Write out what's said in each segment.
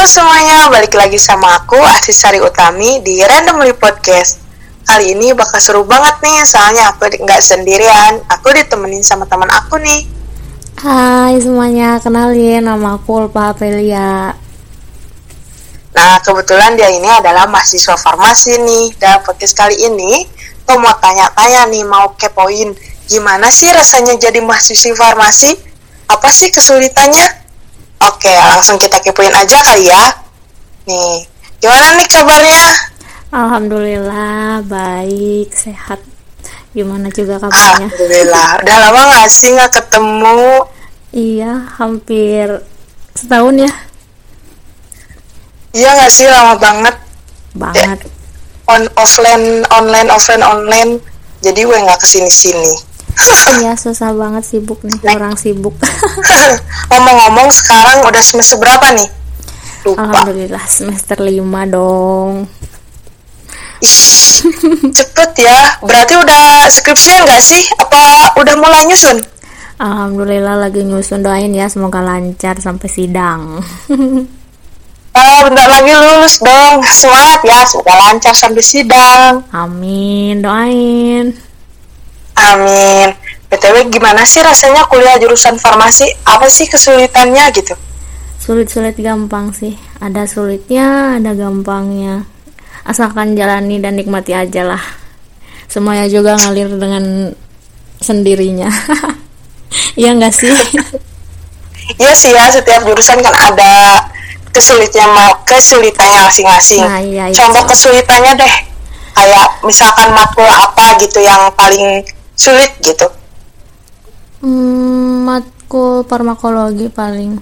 Halo semuanya, balik lagi sama aku Asisari Utami di Randomly Podcast. Kali ini bakal seru banget nih, soalnya aku nggak sendirian. Aku ditemenin sama teman aku nih. Hai semuanya, kenalin nama aku Ulpa Aprilia. Nah, kebetulan dia ini adalah mahasiswa farmasi nih. Dan podcast kali ini, aku mau tanya-tanya nih, mau kepoin. Gimana sih rasanya jadi mahasiswa farmasi? Apa sih kesulitannya? Oke, langsung kita kepoin aja kali ya. Nih, gimana nih kabarnya? Alhamdulillah baik, sehat. Gimana juga kabarnya? Alhamdulillah. Udah lama gak sih gak ketemu? Iya, hampir setahun ya. Iya gak sih lama banget. Banget. On offline, online, offline, online. Jadi gue gak ke sini-sini. Iya, susah banget sibuk nih, orang sibuk. Ngomong-ngomong sekarang udah semester berapa nih? Lupa. Alhamdulillah semester 5 dong. Ih, cepet ya. Berarti udah skripsian gak sih? Apa udah mulai nyusun? Alhamdulillah lagi nyusun doain ya semoga lancar sampai sidang. Oh, bentar lagi lulus dong. Semangat ya, semoga lancar sampai sidang. Amin, doain. Amin. BTW gimana sih rasanya kuliah jurusan farmasi? Apa sih kesulitannya gitu? Sulit-sulit gampang sih. Ada sulitnya, ada gampangnya. Asalkan jalani dan nikmati aja lah. Semuanya juga ngalir dengan sendirinya. Iya enggak sih? Iya sih ya, setiap jurusan kan ada kesulitannya kesulitannya masing-masing. Nah, iya, itu. Contoh kesulitannya deh, kayak misalkan matkul apa gitu yang paling sulit gitu. Hmm, matkul farmakologi paling.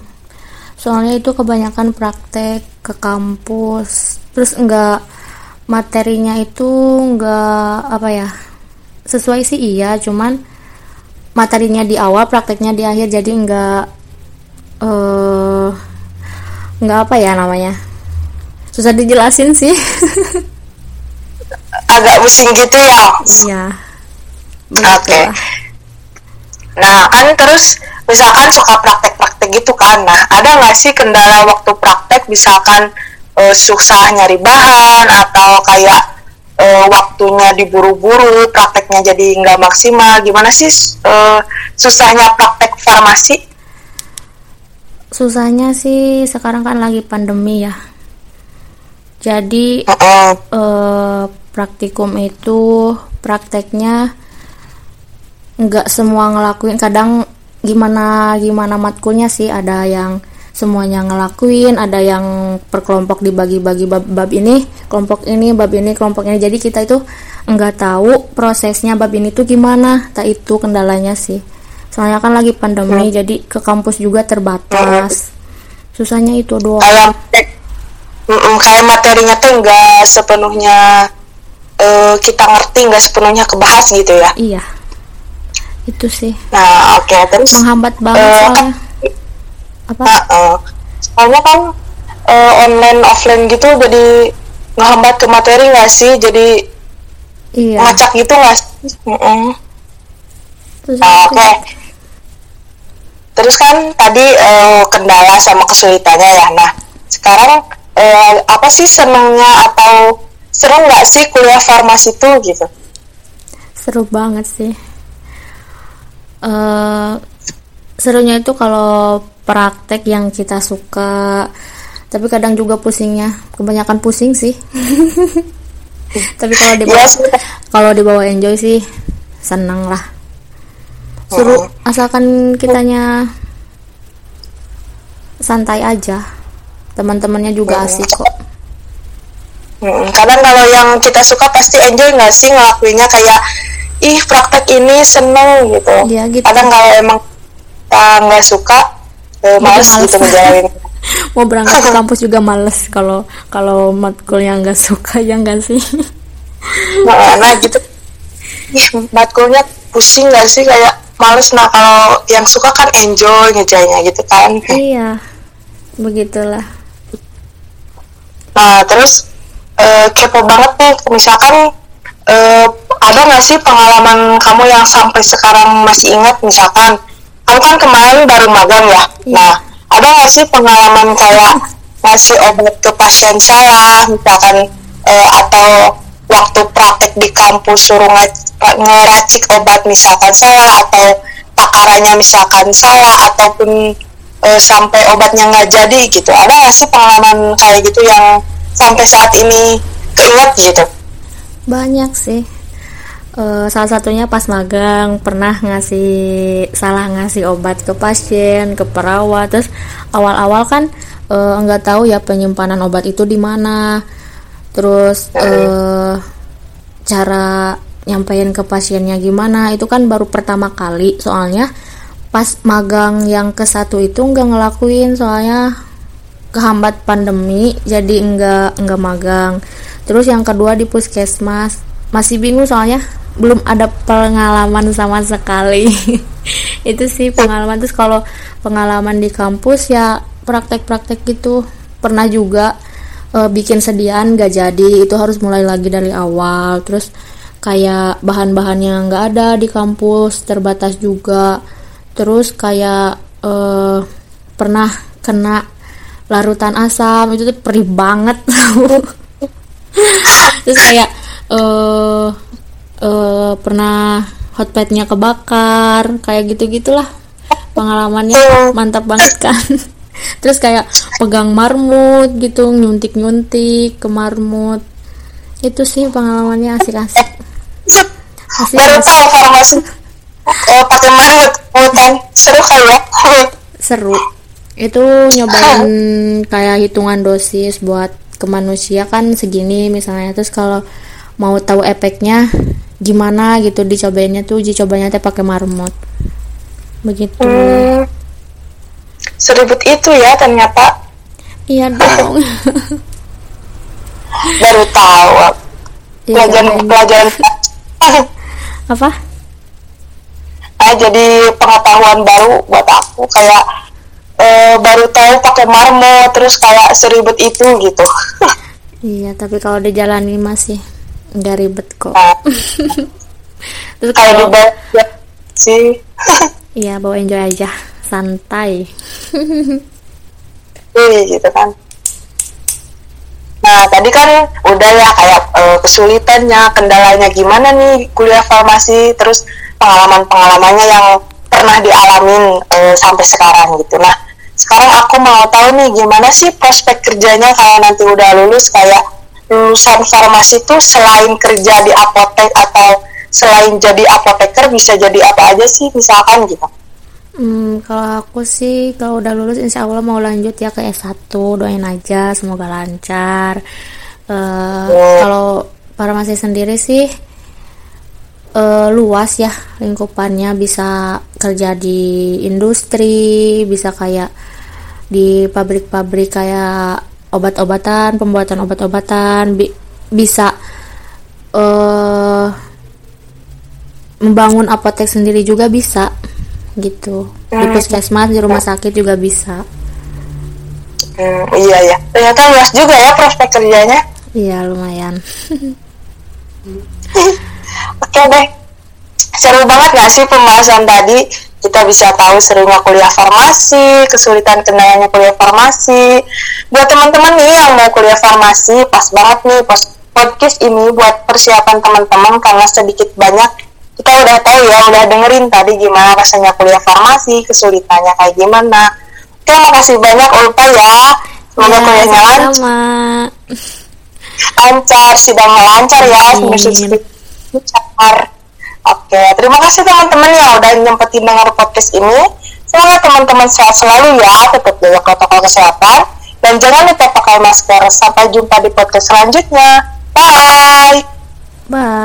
Soalnya itu kebanyakan praktek ke kampus. Terus enggak materinya itu enggak apa ya? Sesuai sih iya, cuman materinya di awal, prakteknya di akhir jadi enggak eh enggak apa ya namanya? Susah dijelasin sih. Agak pusing gitu ya. Iya. Oke. Begitulah. Nah, kan terus misalkan suka praktek-praktek gitu kan. Nah, ada nggak sih kendala waktu praktek misalkan eh, susah nyari bahan atau kayak eh, waktunya diburu-buru, prakteknya jadi nggak maksimal. Gimana sih eh, susahnya praktek farmasi? Susahnya sih sekarang kan lagi pandemi ya. Jadi Heeh. eh, praktikum itu prakteknya nggak semua ngelakuin kadang gimana gimana matkulnya sih ada yang semuanya ngelakuin ada yang per kelompok dibagi-bagi bab, bab ini kelompok ini bab ini kelompok ini. Jadi kita itu nggak tahu prosesnya bab ini tuh gimana tak itu kendalanya sih. Soalnya kan lagi pandemi jadi ke kampus juga terbatas. Susahnya itu doang. Kayak kayak materinya tuh nggak sepenuhnya eh, kita ngerti, nggak sepenuhnya kebahas gitu ya. iya itu sih. Nah, oke terus. menghambat banget Eh, soalnya. Apa? Heeh. soalnya kan eh, online offline gitu jadi ngehambat ke materi nggak sih? Jadi iya. ngacak gitu nggak sih. Terus Nah, oke. Terus kan tadi eh, kendala sama kesulitannya ya. Nah sekarang eh, apa sih senengnya atau seru nggak sih kuliah farmasi tuh gitu? Seru banget sih eh serunya itu kalau praktek yang kita suka. Tapi kadang juga pusingnya. Kebanyakan pusing sih. Tapi kalau dibawa Iya sih. kalau dibawa enjoy sih seneng lah. Seru asalkan kitanya santai aja. Teman-temannya juga asik kok. Mm, kadang kalau yang kita suka pasti enjoy nggak sih ngelakuinnya? Kayak ih praktek ini seneng gitu. Iya, gitu. Kadang kalau emang kita nggak suka, eh, males males. gitu menjalani. mau berangkat ke kampus juga males kalau kalau matkul yang nggak suka ya nggak sih nah, nah gitu. Ih matkulnya pusing nggak sih kayak males. Nah kalau yang suka kan enjoy ngerjainnya gitu kan. iya begitulah Nah terus eh, kepo banget nih misalkan eh, ada nggak sih pengalaman kamu yang sampai sekarang masih ingat? Misalkan kamu kan kemarin baru magang ya? Iya. nah ada nggak sih pengalaman kayak ngasih obat ke pasien salah misalkan uh, atau waktu praktek di kampus suruh ngeracik obat misalkan salah atau takarannya misalkan salah ataupun uh, sampai obatnya nggak jadi gitu. Ada nggak sih pengalaman kayak gitu yang sampai saat ini keinget gitu banyak sih. Uh, salah satunya pas magang pernah ngasih salah ngasih obat ke pasien ke perawat. Terus awal-awal kan nggak uh, tahu ya penyimpanan obat itu di mana. Terus uh, cara nyampein ke pasiennya gimana itu kan baru pertama kali. Soalnya pas magang yang ke satu itu nggak ngelakuin soalnya kehambat pandemi jadi enggak enggak magang. Terus yang kedua di puskesmas masih bingung soalnya belum ada pengalaman sama sekali. Itu sih pengalaman. Terus kalau pengalaman di kampus ya praktek-praktek gitu. Pernah juga e, bikin sediaan gak jadi. Itu harus mulai lagi dari awal. Terus kayak bahan-bahan yang nggak ada di kampus terbatas juga. Terus kayak e, pernah kena larutan asam itu tuh perih banget terus kayak eh uh, pernah hotpadnya kebakar kayak gitu gitulah pengalamannya. Mantap banget kan? Terus kayak pegang marmut gitu nyuntik nyuntik ke marmut. Itu sih pengalamannya asik-asik. Asik baru tahu farmasi oh, pakai marmut hutan seru kan ya. Seru itu nyobain kayak hitungan dosis buat ke manusia kan segini misalnya. Terus kalau mau tahu efeknya gimana gitu dicobainnya tuh uji cobanya teh pakai marmut. Begitu. Hmm. Seribut itu ya ternyata. Iya dong. Baru tahu. Iya, pelajaran ya, pelajaran. Apa? Nah, jadi pengetahuan baru buat aku. Kayak e, baru tahu pakai marmo terus kayak seribut itu gitu. Iya tapi kalau dijalani masih nggak ribet kok. Nah, terus kalau dibawa sih. Iya bawa enjoy aja. Santai. Wih, gitu kan. Nah tadi kan udah ya kayak uh, kesulitannya kendalanya gimana nih kuliah farmasi terus pengalaman-pengalamannya yang pernah dialamin uh, sampai sekarang gitu. Nah sekarang aku mau tahu nih gimana sih prospek kerjanya kalau nanti udah lulus? Kayak lulusan farmasi itu selain kerja di apotek atau selain jadi apoteker bisa jadi apa aja sih misalkan gitu? Hmm, kalau aku sih kalau udah lulus insya Allah mau lanjut ya ke S1 doain aja semoga lancar. Uh, Kalau farmasi sendiri sih uh, luas ya lingkupannya. Bisa kerja di industri, bisa kayak di pabrik-pabrik kayak obat-obatan, pembuatan obat-obatan, bi bisa uh, membangun apotek sendiri juga bisa gitu. Di hmm. puskesmas di rumah sakit juga bisa. Hmm, iya ya ternyata luas juga ya prospek kerjanya. Iya lumayan oke deh. Seru banget gak sih pembahasan tadi? Kita bisa tahu serunya kuliah farmasi, kesulitan kendalanya kuliah farmasi. Buat teman-teman nih yang mau kuliah farmasi, pas banget nih podcast ini buat persiapan teman-teman karena sedikit banyak. Kita udah tahu ya udah dengerin tadi gimana rasanya kuliah farmasi kesulitannya kayak gimana. Oke makasih banyak Ulfa ya. Semoga ya, kuliahnya lancar. Lancar sidangnya lancar ya oke terima kasih teman-teman yang udah nyempetin denger podcast ini. Semoga teman-teman sehat selalu ya tetap jaga protokol kesehatan. Dan jangan lupa pakai masker. Sampai jumpa di podcast selanjutnya. Bye. Bye